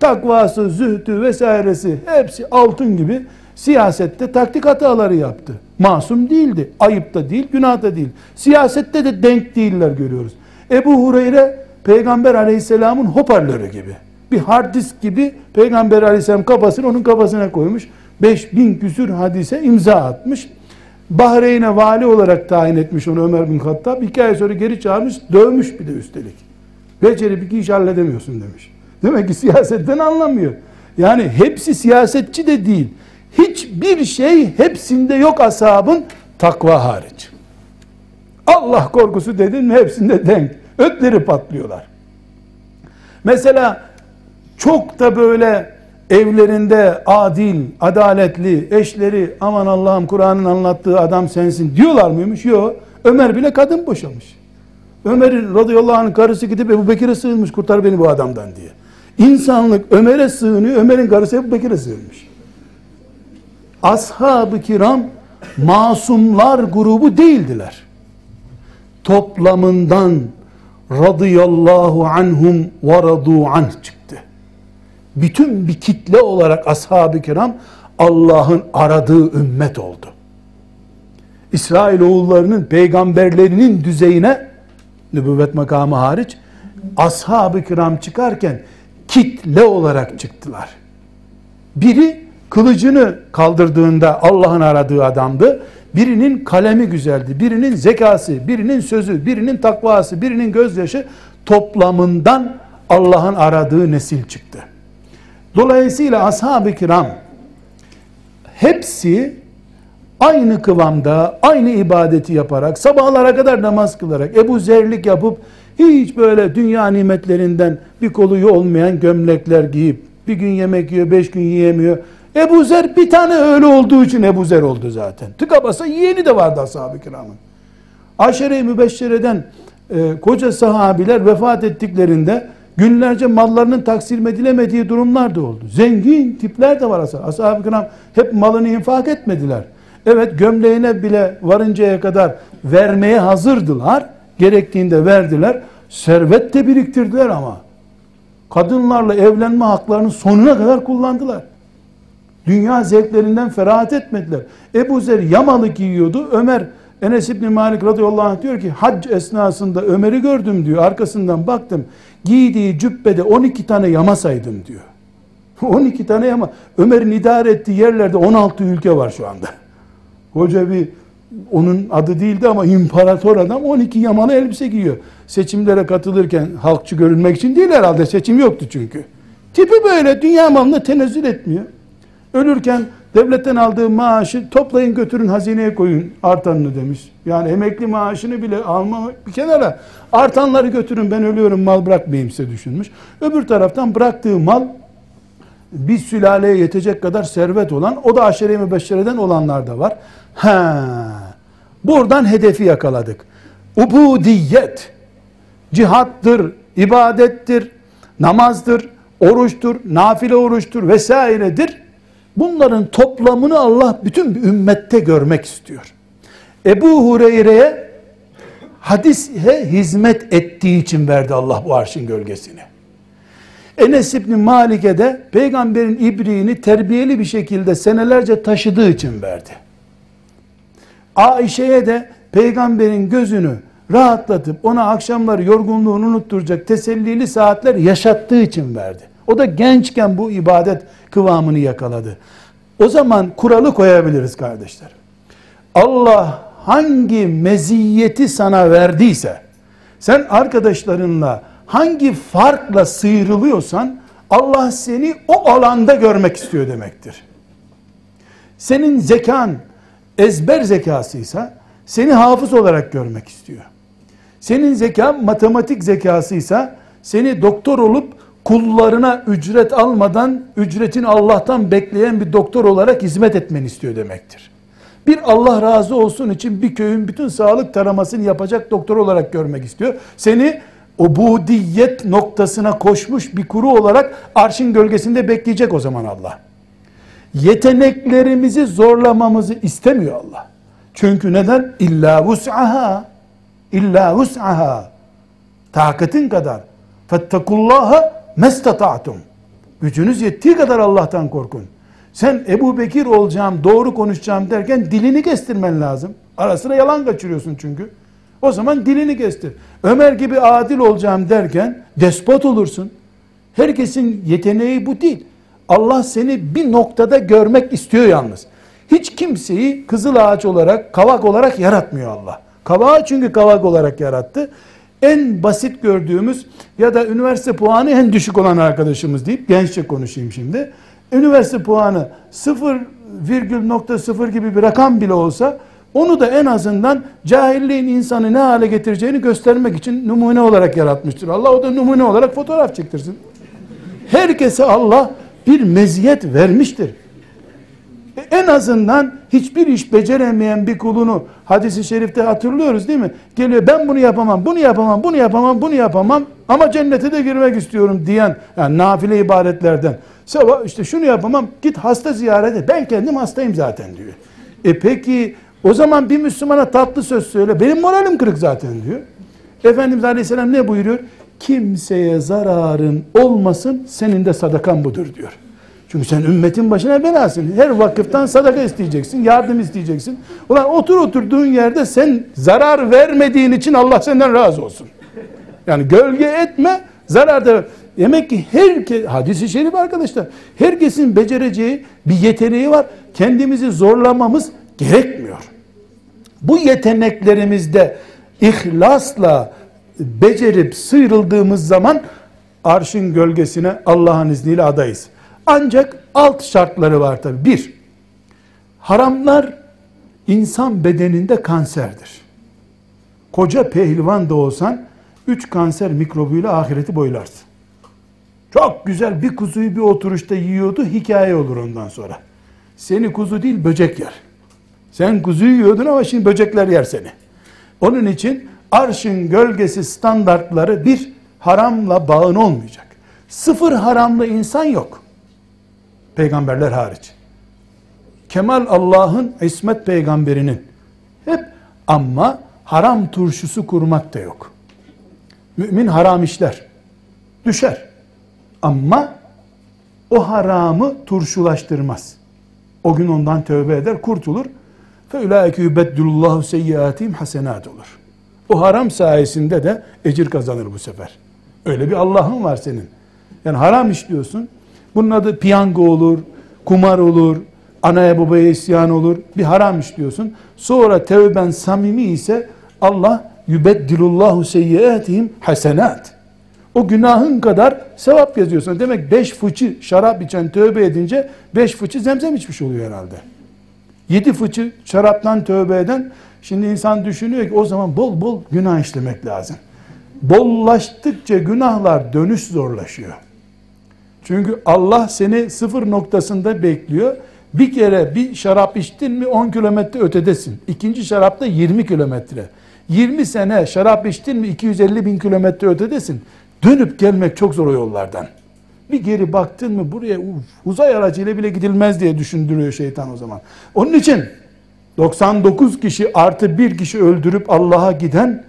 S1: Takvası, zühdü vesairesi hepsi altın gibi siyasette taktik hataları yaptı. Masum değildi. Ayıp da değil, günah da değil. Siyasette de denk değiller görüyoruz. Ebu Hureyre Peygamber aleyhisselamın hoparlörü gibi. Bir hard disk gibi Peygamber aleyhisselam kafasını onun kafasına koymuş. 5000 küsür hadise imza atmış. Bahreyn'e vali olarak tayin etmiş onu Ömer bin Hattab. İki ay sonra geri çağırmış, dövmüş bir de üstelik. Becerip iki iş halledemiyorsun demiş. Demek ki siyasetten anlamıyor. Yani hepsi siyasetçi de değil. Hiçbir şey hepsinde yok ashabın takva hariç. Allah korkusu dedin mi hepsinde denk. Ötleri patlıyorlar. Mesela çok da böyle evlerinde adil, adaletli, eşleri aman Allah'ım Kur'an'ın anlattığı adam sensin diyorlar mıymış? Yok. Ömer bile kadın boşamış. Ömer'in radıyallahu anh'ın karısı gidip Ebu Bekir'e sığınmış kurtar beni bu adamdan diye. İnsanlık Ömer'e sığınıyor, Ömer'in karısı Ebu Bekir'e sığınmış. Ashab-ı kiram masumlar grubu değildiler. Toplamından radıyallahu anhum ve radu anh çıktı. bütün bir kitle olarak ashab-ı kiram Allah'ın aradığı ümmet oldu. İsrail oğullarının peygamberlerinin düzeyine nübüvvet makamı hariç ashab-ı kiram çıkarken kitle olarak çıktılar. Biri kılıcını kaldırdığında Allah'ın aradığı adamdı. Birinin kalemi güzeldi, birinin zekası, birinin sözü, birinin takvası, birinin gözyaşı toplamından Allah'ın aradığı nesil çıktı. Dolayısıyla ashab-ı kiram hepsi aynı kıvamda, aynı ibadeti yaparak, sabahlara kadar namaz kılarak, Ebu Zerlik yapıp, hiç böyle dünya nimetlerinden bir koluyu olmayan gömlekler giyip, bir gün yemek yiyor, beş gün yiyemiyor. Ebu Zer bir tane öyle olduğu için Ebu Zer oldu zaten. Tıka basa yiyeni de vardı ashab-ı kiramın. Aşere-i Mübeşşere'den e, koca sahabiler vefat ettiklerinde günlerce mallarının taksim edilemediği durumlar da oldu. Zengin tipler de var ashab. Ashab-ı kiram hep malını infak etmediler. Evet gömleğine bile varıncaya kadar vermeye hazırdılar. Gerektiğinde verdiler. Servet de biriktirdiler ama. Kadınlarla evlenme haklarını sonuna kadar kullandılar. Dünya zevklerinden ferahat etmediler. Ebu Zer yamalı giyiyordu. Ömer Enes İbni Malik radıyallahu anh diyor ki hac esnasında Ömer'i gördüm diyor. Arkasından baktım. Giydiği cübbede 12 tane yama saydım diyor. [LAUGHS] 12 tane yama. Ömer'in idare ettiği yerlerde 16 ülke var şu anda. Hoca bir onun adı değildi ama imparator adam 12 yamalı elbise giyiyor. Seçimlere katılırken halkçı görünmek için değil herhalde seçim yoktu çünkü. Tipi böyle dünya malına tenezzül etmiyor. Ölürken devletten aldığı maaşı toplayın götürün hazineye koyun artanını demiş. Yani emekli maaşını bile alma bir kenara artanları götürün ben ölüyorum mal bırakmayayım size düşünmüş. Öbür taraftan bıraktığı mal bir sülaleye yetecek kadar servet olan o da aşere-i mübeşşereden olanlar da var. Ha, buradan hedefi yakaladık. Ubudiyet, cihattır, ibadettir, namazdır, oruçtur, nafile oruçtur vesairedir. Bunların toplamını Allah bütün bir ümmette görmek istiyor. Ebu Hureyre'ye hadise hizmet ettiği için verdi Allah bu arşın gölgesini. Enes İbni Malik'e de peygamberin ibriğini terbiyeli bir şekilde senelerce taşıdığı için verdi. Ayşe'ye de peygamberin gözünü rahatlatıp ona akşamları yorgunluğunu unutturacak tesellili saatler yaşattığı için verdi. O da gençken bu ibadet kıvamını yakaladı. O zaman kuralı koyabiliriz kardeşler. Allah hangi meziyeti sana verdiyse, sen arkadaşlarınla hangi farkla sıyrılıyorsan, Allah seni o alanda görmek istiyor demektir. Senin zekan ezber zekasıysa, seni hafız olarak görmek istiyor. Senin zekan matematik zekasıysa, seni doktor olup kullarına ücret almadan ücretin Allah'tan bekleyen bir doktor olarak hizmet etmeni istiyor demektir. Bir Allah razı olsun için bir köyün bütün sağlık taramasını yapacak doktor olarak görmek istiyor. Seni o budiyet noktasına koşmuş bir kuru olarak arşın gölgesinde bekleyecek o zaman Allah. Yeteneklerimizi zorlamamızı istemiyor Allah. Çünkü neden? İlla vus'aha. İlla vus'aha. Takatın kadar. Fettekullaha mestata'tum. Gücünüz yettiği kadar Allah'tan korkun. Sen Ebu Bekir olacağım, doğru konuşacağım derken dilini kestirmen lazım. Arasına yalan kaçırıyorsun çünkü. O zaman dilini kestir. Ömer gibi adil olacağım derken despot olursun. Herkesin yeteneği bu değil. Allah seni bir noktada görmek istiyor yalnız. Hiç kimseyi kızıl ağaç olarak, kavak olarak yaratmıyor Allah. Kavağı çünkü kavak olarak yarattı en basit gördüğümüz ya da üniversite puanı en düşük olan arkadaşımız deyip genççe konuşayım şimdi. Üniversite puanı 0,0 gibi bir rakam bile olsa onu da en azından cahilliğin insanı ne hale getireceğini göstermek için numune olarak yaratmıştır. Allah o da numune olarak fotoğraf çektirsin. Herkese Allah bir meziyet vermiştir. En azından hiçbir iş beceremeyen bir kulunu hadisi şerifte hatırlıyoruz değil mi? Geliyor ben bunu yapamam, bunu yapamam, bunu yapamam, bunu yapamam ama cennete de girmek istiyorum diyen yani nafile ibadetlerden. Sabah işte şunu yapamam git hasta ziyaret et. Ben kendim hastayım zaten diyor. E peki o zaman bir Müslümana tatlı söz söyle. Benim moralim kırık zaten diyor. Efendimiz Aleyhisselam ne buyuruyor? kimseye zararın olmasın senin de sadakan budur diyor. Çünkü sen ümmetin başına belasın. Her vakıftan sadaka isteyeceksin, yardım isteyeceksin. Ulan otur oturduğun yerde sen zarar vermediğin için Allah senden razı olsun. Yani gölge etme, zarar da Demek ki herkes, hadisi şerif arkadaşlar, herkesin becereceği bir yeteneği var. Kendimizi zorlamamız gerekmiyor. Bu yeteneklerimizde ihlasla becerip sıyrıldığımız zaman arşın gölgesine Allah'ın izniyle adayız. Ancak alt şartları var tabi. Bir, haramlar insan bedeninde kanserdir. Koca pehlivan da olsan üç kanser mikrobuyla ahireti boylarsın. Çok güzel bir kuzuyu bir oturuşta yiyordu hikaye olur ondan sonra. Seni kuzu değil böcek yer. Sen kuzuyu yiyordun ama şimdi böcekler yer seni. Onun için arşın gölgesi standartları bir haramla bağın olmayacak. Sıfır haramlı insan yok. Peygamberler hariç. Kemal Allah'ın İsmet peygamberinin hep ama haram turşusu kurmak da yok. Mümin haram işler. Düşer. Ama o haramı turşulaştırmaz. O gün ondan tövbe eder, kurtulur fe ulaike yubeddülullahu seyyiatihim hasenat olur. O haram sayesinde de ecir kazanır bu sefer. Öyle bir Allah'ın var senin. Yani haram işliyorsun. Bunun adı piyango olur, kumar olur, anaya babaya isyan olur. Bir haram işliyorsun. Sonra tevben samimi ise Allah yubeddilullahu seyyiatihim hasenat. O günahın kadar sevap yazıyorsun. Demek beş fıçı şarap içen tövbe edince beş fıçı zemzem içmiş oluyor herhalde. Yedi fıçı şaraptan tövbe eden şimdi insan düşünüyor ki o zaman bol bol günah işlemek lazım. Bollaştıkça günahlar dönüş zorlaşıyor. Çünkü Allah seni sıfır noktasında bekliyor. Bir kere bir şarap içtin mi 10 kilometre ötedesin. İkinci şarapta 20 kilometre. 20 sene şarap içtin mi 250 bin kilometre ötedesin. Dönüp gelmek çok zor o yollardan. Bir geri baktın mı buraya uzay aracıyla bile gidilmez diye düşündürüyor şeytan o zaman. Onun için 99 kişi artı bir kişi öldürüp Allah'a giden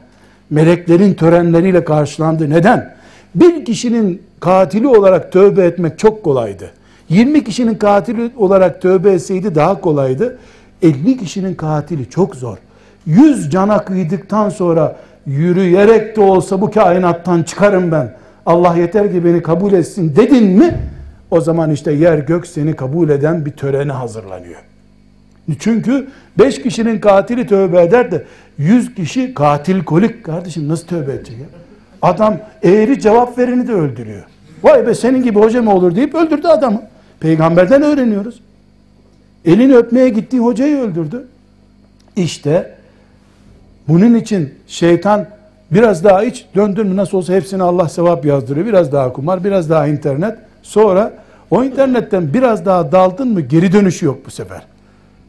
S1: meleklerin törenleriyle karşılandı. Neden? Bir kişinin katili olarak tövbe etmek çok kolaydı. 20 kişinin katili olarak tövbe etseydi daha kolaydı. 50 kişinin katili çok zor. 100 cana kıydıktan sonra yürüyerek de olsa bu kainattan çıkarım ben. Allah yeter ki beni kabul etsin dedin mi? O zaman işte yer gök seni kabul eden bir törene hazırlanıyor. Çünkü beş kişinin katili tövbe eder de yüz kişi katil kolik kardeşim nasıl tövbe edecek ya? Adam eğri cevap vereni de öldürüyor. Vay be senin gibi hoca mı olur deyip öldürdü adamı. Peygamberden öğreniyoruz. Elini öpmeye gittiği hocayı öldürdü. İşte bunun için şeytan biraz daha iç döndün mü nasıl olsa hepsini Allah sevap yazdırıyor. Biraz daha kumar, biraz daha internet. Sonra o internetten biraz daha daldın mı geri dönüşü yok bu sefer.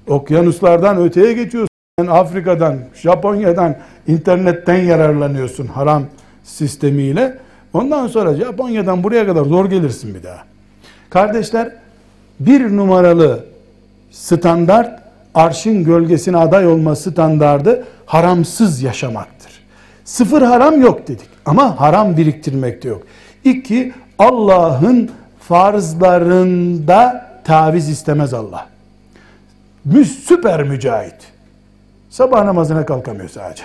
S1: Okyanuslardan öteye geçiyorsun. Afrika'dan, Japonya'dan, internetten yararlanıyorsun haram sistemiyle. Ondan sonra Japonya'dan buraya kadar zor gelirsin bir daha. Kardeşler bir numaralı standart arşın gölgesine aday olma standardı haramsız yaşamaktır. Sıfır haram yok dedik ama haram biriktirmek de yok. İki, Allah'ın farzlarında taviz istemez Allah. Süper mücahit. Sabah namazına kalkamıyor sadece.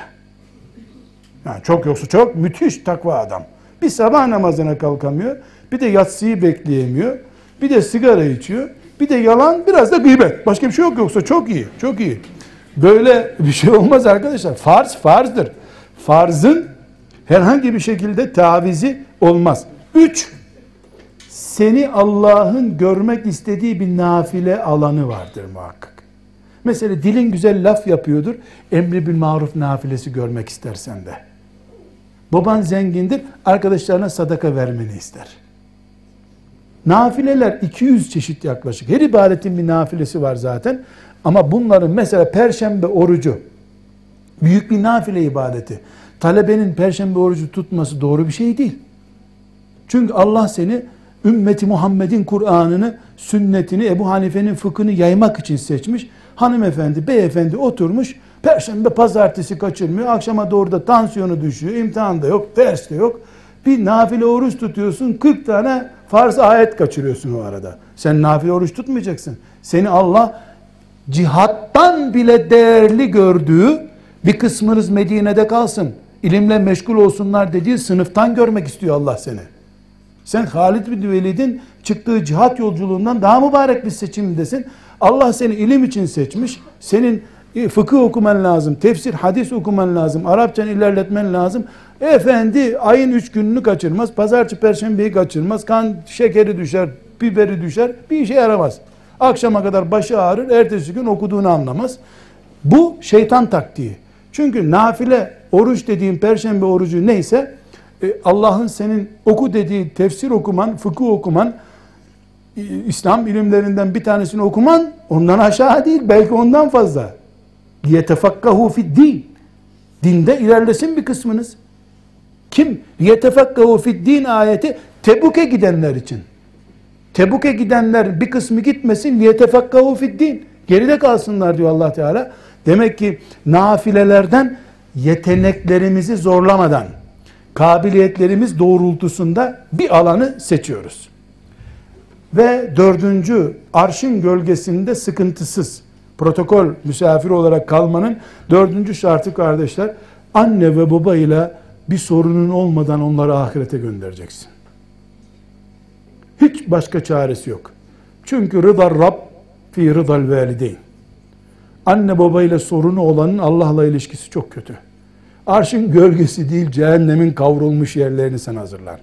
S1: Yani çok yoksa çok müthiş takva adam. Bir sabah namazına kalkamıyor. Bir de yatsıyı bekleyemiyor. Bir de sigara içiyor. Bir de yalan biraz da gıybet. Başka bir şey yok yoksa çok iyi. Çok iyi. Böyle bir şey olmaz arkadaşlar. Farz farzdır. Farzın herhangi bir şekilde tavizi olmaz. Üç, seni Allah'ın görmek istediği bir nafile alanı vardır muhakkak. Mesela dilin güzel laf yapıyordur. Emri bil maruf nafilesi görmek istersen de. Baban zengindir. Arkadaşlarına sadaka vermeni ister. Nafileler 200 çeşit yaklaşık. Her ibadetin bir nafilesi var zaten. Ama bunların mesela perşembe orucu büyük bir nafile ibadeti. Talebenin perşembe orucu tutması doğru bir şey değil. Çünkü Allah seni ümmeti Muhammed'in Kur'an'ını, sünnetini, Ebu Hanife'nin fıkhını yaymak için seçmiş. Hanımefendi, beyefendi oturmuş. Perşembe, pazartesi kaçırmıyor. Akşama doğru da tansiyonu düşüyor. İmtihan da yok, ders de yok. Bir nafile oruç tutuyorsun 40 tane farz ayet kaçırıyorsun o arada. Sen nafile oruç tutmayacaksın. Seni Allah cihattan bile değerli gördüğü bir kısmınız Medine'de kalsın. ilimle meşgul olsunlar dediği sınıftan görmek istiyor Allah seni. Sen Halid bin Velid'in çıktığı cihat yolculuğundan daha mübarek bir seçimdesin. Allah seni ilim için seçmiş. Senin e, fıkıh okuman lazım, tefsir, hadis okuman lazım, Arapçanı ilerletmen lazım. Efendi ayın üç gününü kaçırmaz, pazartesi, perşembeyi kaçırmaz, kan şekeri düşer, biberi düşer, bir işe yaramaz. Akşama kadar başı ağrır, ertesi gün okuduğunu anlamaz. Bu şeytan taktiği. Çünkü nafile oruç dediğin perşembe orucu neyse e, Allah'ın senin oku dediği tefsir okuman, fıkıh okuman, e, İslam ilimlerinden bir tanesini okuman ondan aşağı değil belki ondan fazla. Yetefakkahu fid din. Dinde ilerlesin bir kısmınız. Kim? Yetefakkahu fid din ayeti Tebuk'e gidenler için. Tebuk'e gidenler bir kısmı gitmesin. Yetefakkahu fid din. Geride kalsınlar diyor Allah Teala. Demek ki nafilelerden yeteneklerimizi zorlamadan kabiliyetlerimiz doğrultusunda bir alanı seçiyoruz. Ve dördüncü arşın gölgesinde sıkıntısız protokol misafir olarak kalmanın dördüncü şartı kardeşler anne ve baba ile bir sorunun olmadan onları ahirete göndereceksin. Hiç başka çaresi yok. Çünkü rıdar Rab fi rıdal valideyn. Anne baba ile sorunu olanın Allah'la ilişkisi çok kötü. Arşın gölgesi değil cehennemin kavrulmuş yerlerini sen hazırlar.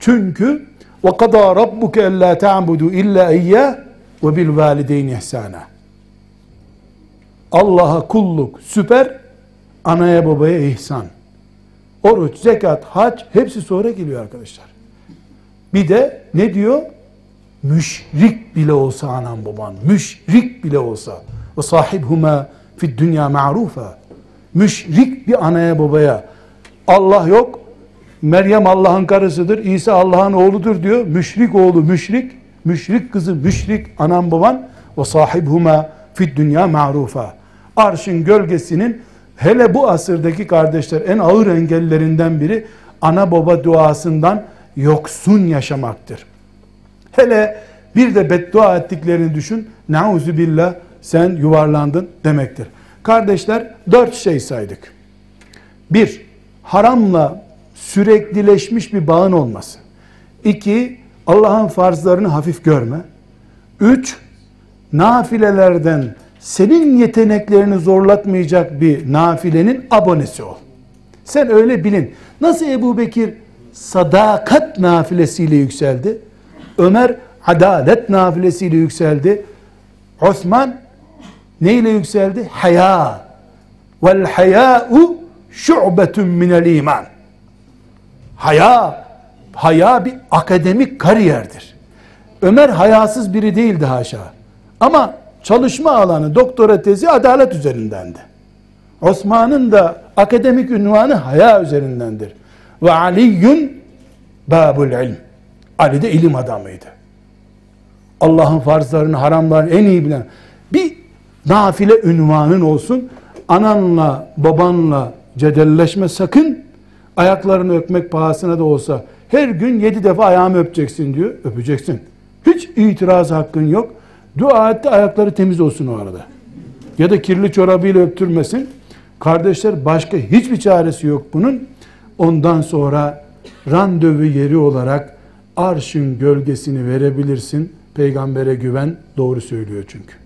S1: Çünkü alla ta'budu illa iyyah ve bil valideyn ihsana. Allah'a kulluk süper, anaya babaya ihsan. Oruç, zekat, hac hepsi sonra geliyor arkadaşlar. Bir de ne diyor? Müşrik bile olsa anan baban, müşrik bile olsa ve sahibhuma fi dünya ma'rufa. Müşrik bir anaya babaya Allah yok, Meryem Allah'ın karısıdır, İsa Allah'ın oğludur diyor. Müşrik oğlu müşrik, müşrik kızı müşrik, anan baban ve sahibhuma fi dünya ma'rufa. Arşın gölgesinin hele bu asırdaki kardeşler en ağır engellerinden biri ana baba duasından yoksun yaşamaktır. Hele bir de beddua ettiklerini düşün. Nauzu billah sen yuvarlandın demektir. Kardeşler dört şey saydık. Bir, haramla süreklileşmiş bir bağın olması. İki, Allah'ın farzlarını hafif görme. Üç, nafilelerden senin yeteneklerini zorlatmayacak bir nafilenin abonesi ol. Sen öyle bilin. Nasıl Ebu Bekir sadakat nafilesiyle yükseldi? Ömer adalet nafilesiyle yükseldi. Osman neyle yükseldi? Haya. Vel haya'u şu'betun minel iman. Haya, haya bir akademik kariyerdir. Ömer hayasız biri değildi haşa. Ama çalışma alanı, doktora tezi adalet üzerindendi. Osman'ın da akademik ünvanı haya üzerindendir. Ve Aliyyun babul ilm. Ali de ilim adamıydı. Allah'ın farzlarını, haramlarını en iyi bilen. Bir nafile ünvanın olsun. Ananla, babanla cedelleşme sakın. Ayaklarını öpmek pahasına da olsa her gün yedi defa ayağımı öpeceksin diyor. Öpeceksin. Hiç itiraz hakkın yok. Dua etti ayakları temiz olsun o arada. Ya da kirli çorabıyla öptürmesin. Kardeşler başka hiçbir çaresi yok bunun. Ondan sonra randevu yeri olarak arşın gölgesini verebilirsin. Peygambere güven doğru söylüyor çünkü.